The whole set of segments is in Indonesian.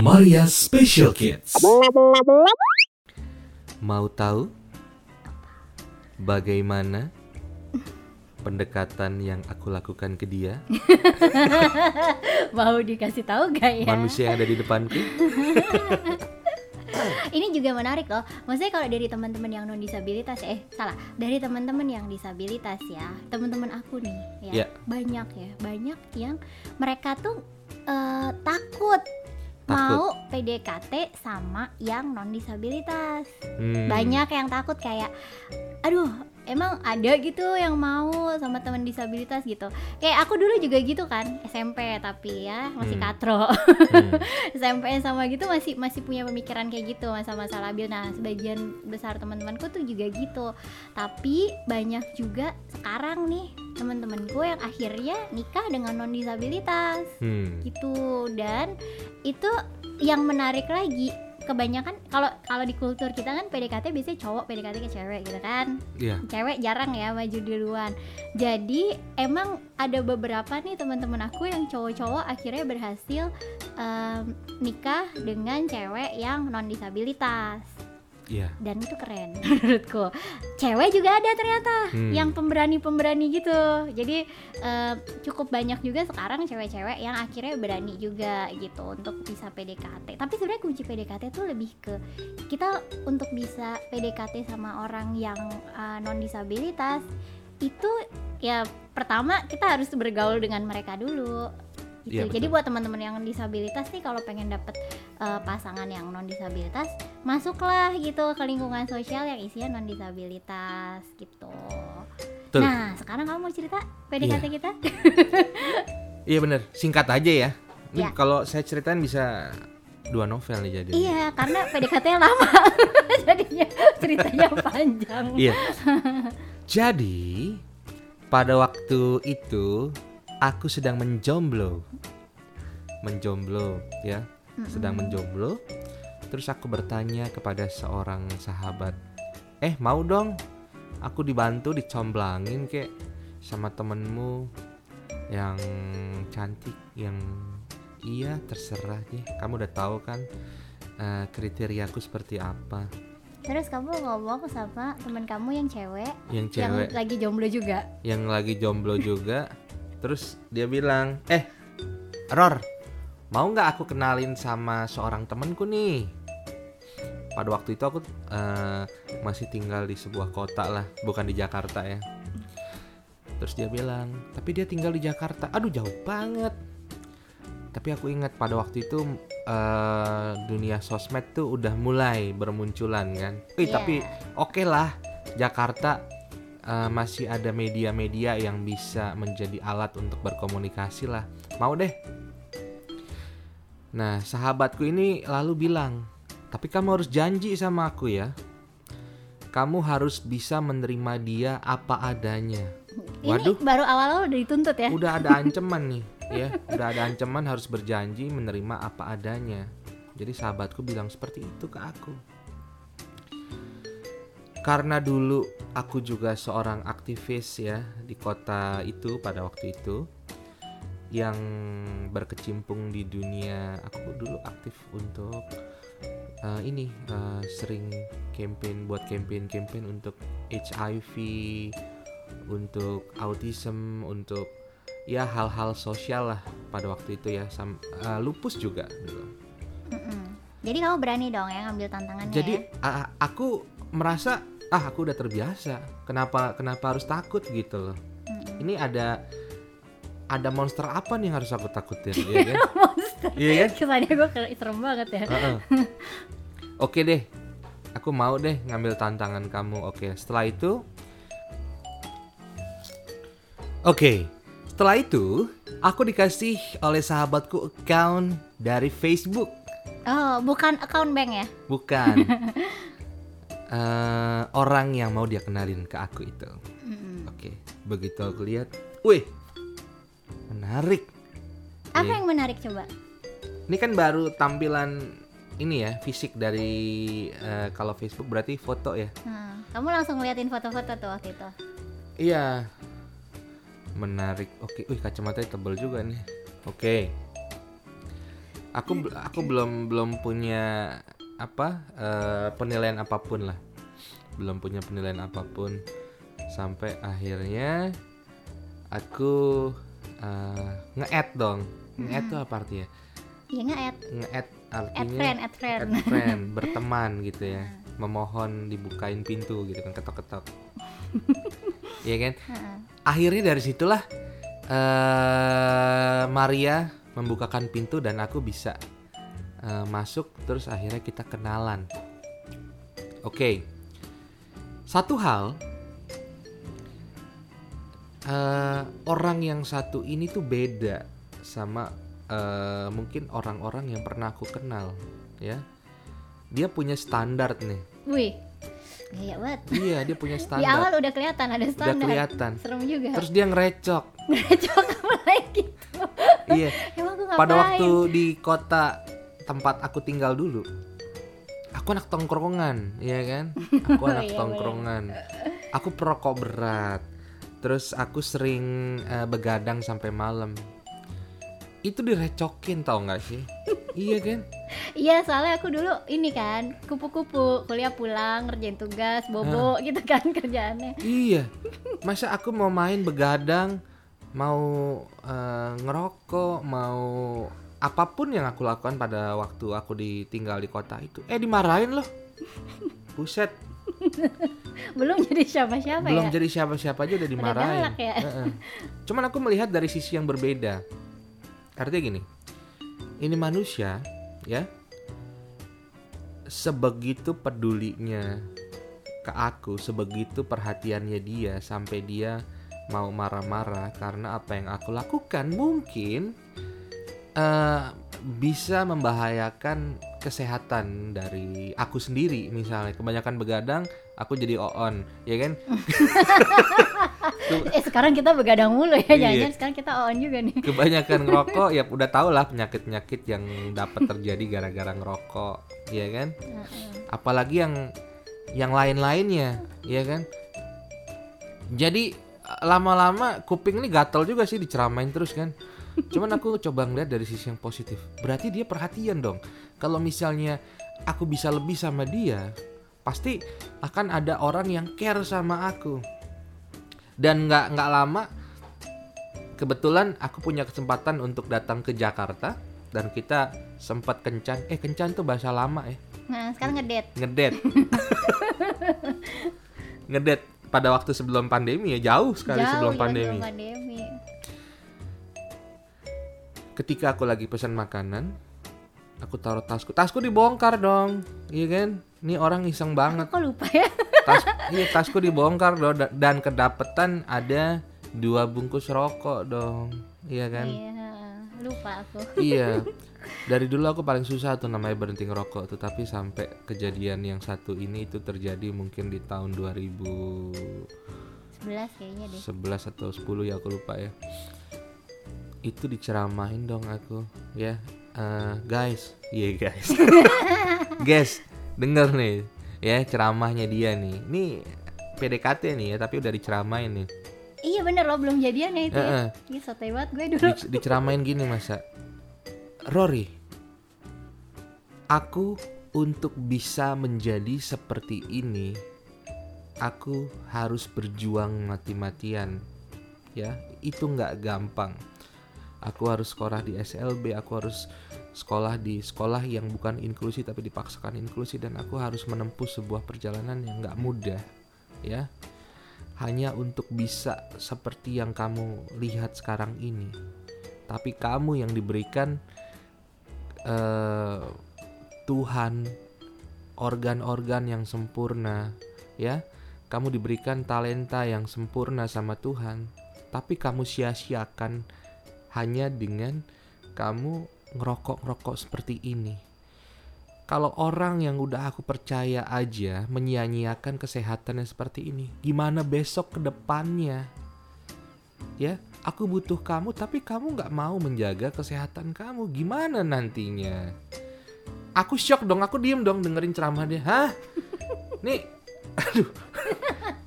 Maria Special Kids. Mau tahu bagaimana pendekatan yang aku lakukan ke dia, Mau dikasih tahu gak ya? manusia yang ada di depanku? Ini juga menarik loh. Maksudnya kalau dari teman-teman yang non disabilitas, eh salah, dari teman-teman yang disabilitas ya, teman-teman aku nih, ya Ya. banyak ya, banyak yang mereka tuh takut Takut. mau PDKT sama yang non disabilitas. Hmm, Banyak yang takut kayak, aduh, emang ada gitu yang mau sama teman disabilitas gitu. Kayak aku dulu juga gitu kan, SMP tapi ya masih Hmm. katro. hmm, SMP sama gitu masih masih punya pemikiran kayak gitu masa-masa labil nah sebagian besar teman-temanku tuh juga gitu tapi banyak juga sekarang nih teman-temanku yang akhirnya nikah dengan non disabilitas hmm. gitu dan itu yang menarik lagi kebanyakan kalau kalau di kultur kita kan PDKT biasanya cowok PDKT ke cewek gitu kan. Iya. cewek jarang ya maju duluan. Jadi emang ada beberapa nih teman-teman aku yang cowok-cowok akhirnya berhasil em, nikah dengan cewek yang non disabilitas Iya. dan itu keren menurutku cewek juga ada ternyata Hmm. yang pemberani-pemberani gitu jadi em, cukup banyak juga sekarang cewek-cewek yang akhirnya berani juga gitu untuk bisa PDKT tapi sebenarnya kunci PDKT tuh lebih ke kita untuk bisa PDKT sama orang yang non disabilitas itu ya pertama kita harus bergaul dengan mereka dulu gitu. Iya, Jadi buat teman-teman yang disabilitas nih kalau pengen dapet eh, pasangan yang non disabilitas, masuklah gitu ke lingkungan sosial yang isinya non disabilitas gitu. Betul. Nah, sekarang kamu mau cerita PDKT kita? Iya bener. Singkat aja ya. Ini Ya. kalau saya ceritain bisa dua novel nih jadi. iya, karena PDKT lama. Jadinya ceritanya panjang. Iya. Jadi pada waktu itu aku sedang menjomblo. Menjomblo ya, sedang menjomblo. Terus aku bertanya kepada seorang sahabat, "Eh, mau dong aku dibantu dicomblangin kek sama temenmu yang cantik yang iya terserah deh. Kamu udah tahu kan eh, kriteriaku seperti apa." Terus kamu ngomong sama teman kamu yang cewek, Yang yang cewek lagi jomblo juga. yang lagi jomblo juga terus dia bilang eh Ror mau nggak aku kenalin sama seorang temenku nih? Pada waktu itu aku eh, masih tinggal di sebuah kota lah bukan di Jakarta ya. Terus dia bilang tapi dia tinggal di Jakarta. Aduh jauh banget. Tapi aku ingat pada waktu itu eh, dunia sosmed tuh udah mulai bermunculan kan. Wih, Iya. tapi oke lah Jakarta eh, masih ada media-media yang bisa menjadi alat untuk berkomunikasi lah. Mau deh. Nah sahabatku ini lalu bilang tapi kamu harus janji sama aku ya. Kamu harus bisa menerima dia apa adanya. Waduh. Ini baru awal-awal udah dituntut ya. udah ada ancaman nih ya. Udah ada ancaman harus berjanji menerima apa adanya. Jadi sahabatku bilang seperti itu ke aku karena dulu aku juga seorang aktivis ya di kota itu pada waktu itu yang berkecimpung di dunia aku dulu aktif untuk eh, ini eh, sering campaign buat campaign-campaign untuk HIV untuk autism untuk ya hal-hal sosial lah pada waktu itu ya sam- eh, lupus juga gitu. Mm-mm. Jadi kamu berani dong ya ngambil tantangannya Jadi ya? aku merasa ah aku udah terbiasa. Kenapa kenapa harus takut gitu loh. Mm-mm. Ini ada ada monster apa nih yang harus aku takutin ya kan? Monster. Iya kan? Kesannya gue serem banget ya. Heeh. Oke deh. Aku mau deh ngambil tantangan kamu. Oke, setelah itu Oke. Setelah itu, aku dikasih oleh sahabatku account dari Facebook. Oh, bukan account bank ya? Bukan. Eh, orang yang mau dia kenalin ke aku itu. Mm-mm. Oke, begitu aku lihat, wih, menarik. Apa Iya. yang menarik coba? Ini kan baru tampilan ini ya, fisik dari eh, kalau Facebook berarti foto ya. Hmm, Kamu langsung ngeliatin foto-foto tuh waktu itu. Iya. Menarik. Oke, wih kacamatanya tebel juga nih. Oke. Aku bel- aku belum belum punya apa eh, penilaian apa pun lah. Belum punya penilaian apa pun sampai akhirnya aku eh, nge-add dong. Nge-add tuh apa artinya? ya add Nge-add add artinya friend add friend add friend, berteman gitu ya. Memohon dibukain pintu gitu kan ketok-ketok. Iya kan? Heeh. akhirnya dari situlah eh Maria membukakan pintu dan aku bisa eh, masuk terus akhirnya kita kenalan. Oke. Satu hal eh, orang yang satu ini tuh beda sama eh, mungkin orang-orang yang pernah aku kenal ya. Dia punya standar nih. wih gaya banget Iya, dia punya di standar. awal udah kelihatan ada Udah standar kelihatan. serem juga Terus dia ngerecok. coba kamu lagi gitu Iya. emang aku ngapain pada waktu di kota tempat aku tinggal dulu. Aku anak tongkrongan ya kan? Aku anak Iya, tongkrongan. aku perokok berat. Terus aku sering eh, begadang sampai malam. Itu direcokin tau nggak sih? Iya kan? Iya soalnya aku dulu ini kan kupu-kupu. Kuliah pulang ngerjain tugas bobo gitu kan kerjaannya. Iya. Masa aku mau main begadang mau eh, ngerokok mau apa pun yang aku lakukan pada waktu aku ditinggal di kota itu eh dimarahin loh buset belum jadi siapa-siapa belum ya jadi siapa-siapa aja udah dimarahin. galak ya. Heeh. Cuman aku melihat dari sisi yang berbeda. Artinya gini, ini manusia ya sebegitu pedulinya ke aku, sebegitu perhatiannya dia sampai dia mau marah-marah karena apa yang aku lakukan mungkin eh, bisa membahayakan kesehatan dari aku sendiri. Misalnya kebanyakan begadang aku jadi on ya kan? Eh sekarang kita begadang mulu ya Iya. jangan sekarang kita on juga nih. Kebanyakan ngerokok ya udah tau lah penyakit-penyakit yang dapat terjadi gara-gara ngerokok ya kan? Apalagi yang yang lain-lainnya ya kan? Jadi lama-lama kuping ini gatel juga sih diceramain terus kan cuman aku coba ngeliat dari sisi yang positif. Berarti dia perhatian dong. Kalau misalnya aku bisa lebih sama dia pasti akan ada orang yang care sama aku. Dan nggak nggak lama kebetulan aku punya kesempatan untuk datang ke Jakarta dan kita sempat kencan. Eh kencan tuh bahasa lama ya. Nah sekarang ngedet. Ngedet. Ngedet. Pada waktu sebelum pandemi ya jauh sekali jauh sebelum ya, pandemi. sebelum pandemi ketika aku lagi pesan makanan aku taruh tasku. Tasku dibongkar dong iya kan? Ini orang iseng banget. Kok lupa ya? Tas iya tasku dibongkar dong da- dan kedapetan ada dua bungkus rokok dong iya kan? Iya lupa aku. Iya. Dari dulu aku paling susah tuh namanya berhenti ngerokok tuh tapi sampai kejadian yang satu ini itu terjadi mungkin di tahun 2011 11 kayaknya deh. atau 10 ya aku lupa ya itu diceramain dong aku ya. Eh, guys. Iya guys. Guys denger nih ya ceramahnya dia nih. Ini PDKT nih ya tapi udah diceramain nih. Iya bener loh belum jadian ya itu ya. Heeh. Ih, sotoy banget gue dulu. Di- diceramain gini masa Rory aku untuk bisa menjadi seperti ini aku harus berjuang mati-matian ya. Itu nggak gampang aku harus sekolah di SLB aku harus sekolah di sekolah yang bukan inklusi tapi dipaksakan inklusi dan aku harus menempuh sebuah perjalanan yang nggak mudah ya. Hanya untuk bisa seperti yang kamu lihat sekarang ini. Tapi kamu yang diberikan eh, Tuhan organ-organ yang sempurna ya. Kamu diberikan talenta yang sempurna sama Tuhan tapi kamu sia-siakan hanya dengan kamu ngerokok-ngerokok seperti ini. Kalau orang yang udah aku percaya aja menyia-nyiakan kesehatannya seperti ini gimana besok ke depannya? Ya aku butuh kamu tapi kamu nggak mau menjaga kesehatan kamu. Gimana nantinya? Aku shock dong aku diem dong dengerin ceramah dia. Hah? Nih aduh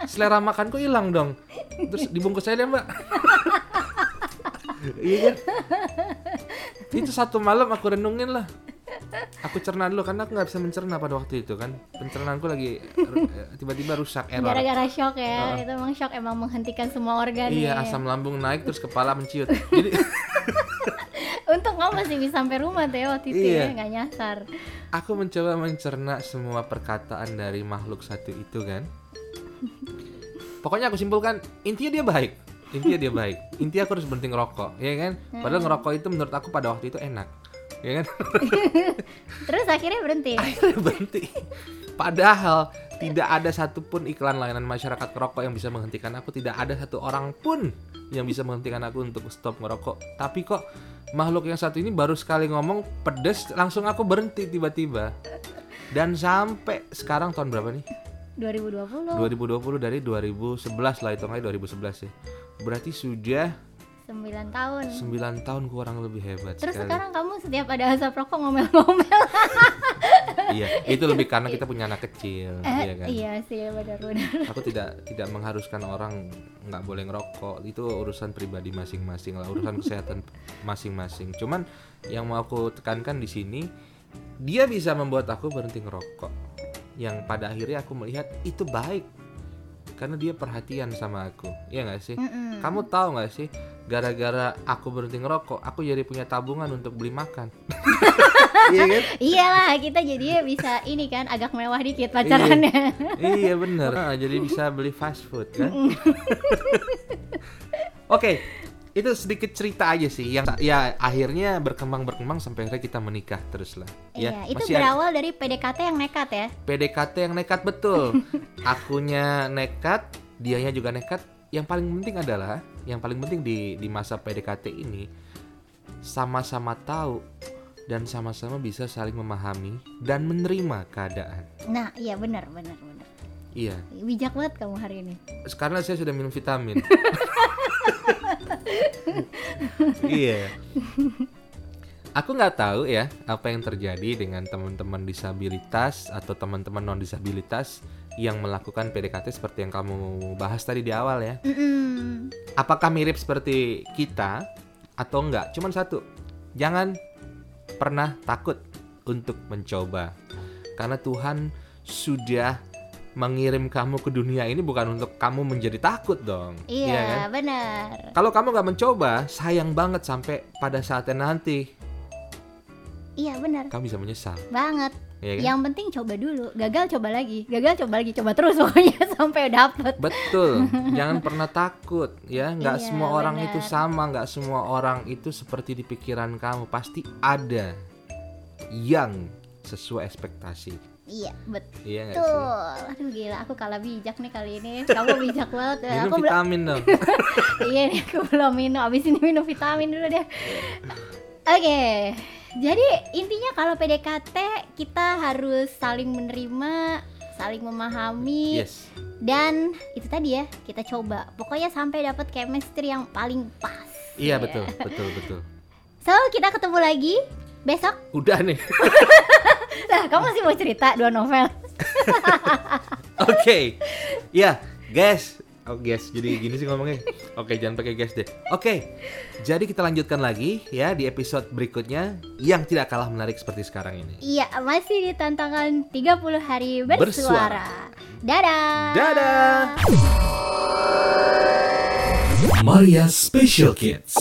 selera makanku hilang dong. Terus dibungkus aja deh mbak iya kan itu satu malam aku renungin lah. Aku cerna dulu karena aku nggak bisa mencerna pada waktu itu kan. Pencernaanku lagi eh, tiba-tiba rusak error. Gara-gara shock ya, itu emang shock emang menghentikan semua organ iya ya. asam lambung naik terus kepala menciut. Jadi Untuk kamu masih bisa sampai rumah ya waktu itu Iya. ya, nggak nyasar. aku mencoba mencerna semua perkataan dari makhluk satu itu kan. Pokoknya aku simpulkan intinya dia baik intinya dia baik. Intinya aku harus berhenti ngerokok ya kan? Padahal ngerokok itu menurut aku pada waktu itu enak ya kan? Terus akhirnya berhenti. akhirnya berhenti. Padahal tidak ada satupun iklan layanan masyarakat rokok yang bisa menghentikan aku. Tidak ada satu orang pun yang bisa menghentikan aku untuk stop ngerokok. Tapi kok makhluk yang satu ini baru sekali ngomong pedes langsung aku berhenti tiba-tiba. Dan sampai sekarang tahun berapa nih? 2020 2020 dari 2011 lah aja 2011 ya berarti sudah 9 tahun. 9 tahun kurang lebih hebat Terus sekali sekarang kamu setiap ada asap rokok ngomel-ngomel. iya itu lebih karena kita punya anak kecil Eh, iya kan iya sih benar-benar. aku tidak tidak mengharuskan orang nggak boleh ngerokok itu urusan pribadi masing-masing lah urusan kesehatan masing-masing cuman yang mau aku tekankan di sini dia bisa membuat aku berhenti ngerokok yang pada akhirnya aku melihat itu baik karena dia perhatian sama aku iya nggak sih? Mm-mm. kamu tahu nggak sih gara-gara aku berhenti ngerokok aku jadi punya tabungan untuk beli makan. Iya kan? Iyalah kita jadinya bisa ini kan agak mewah dikit pacarannya. iya bener. Ah, jadi bisa beli fast food kan? Oke itu sedikit cerita aja sih yang ya akhirnya berkembang berkembang sampai akhirnya kita menikah terus lah ya Iya, itu Masih ada berawal dari PDKT yang nekat ya. PDKT yang nekat betul akunya nekat dianya juga nekat yang paling penting adalah yang paling penting di di masa PDKT ini sama-sama tahu dan sama-sama bisa saling memahami dan menerima keadaan Nah, iya benar benar benar. iya Bijak banget kamu hari ini. karena saya sudah minum vitamin. iya. Aku nggak tahu ya apa yang terjadi dengan teman-teman disabilitas atau teman-teman non disabilitas yang melakukan PDKT seperti yang kamu bahas tadi di awal ya. Mm-mm. Apakah mirip seperti kita atau enggak? Cuman satu, jangan pernah takut untuk mencoba. Karena Tuhan sudah mengirim kamu ke dunia ini bukan untuk kamu menjadi takut dong. Iya, kan? benar. Kalau kamu nggak mencoba, sayang banget sampai pada saatnya nanti Iya benar kamu bisa menyesal. banget. Ya kan? Yang penting coba dulu, gagal coba lagi, gagal coba lagi, coba terus pokoknya sampai dapet. Betul, jangan pernah takut ya. Nggak Iya, semua orang benar. itu sama, nggak semua orang itu seperti di pikiran kamu. Pasti ada yang sesuai ekspektasi. Iya betul. Iya nggak sih? Aduh gila, aku kalah bijak nih kali ini. Kamu bijak banget. ya. Minum aku belum, vitamin dong. iya nih, aku belum minum. Abis ini minum vitamin dulu deh. Oke, jadi intinya kalau PDKT kita harus saling menerima, saling memahami, yes. dan itu tadi ya kita coba. Pokoknya sampai dapat chemistry yang paling pas. Iya Ya. betul, betul, betul. So kita ketemu lagi besok. Udah nih. Nah, kamu masih mau cerita dua novel? Oke. Ya, guys. Oh, guys. Jadi gini sih ngomongnya. Oke, jangan pakai guys deh. Oke. Jadi kita lanjutkan lagi ya di episode berikutnya yang tidak kalah menarik seperti sekarang ini. Iya, masih di tantangan 30 hari bersuara. Bersuara. Dadah. Dadah. Maria Special Kids.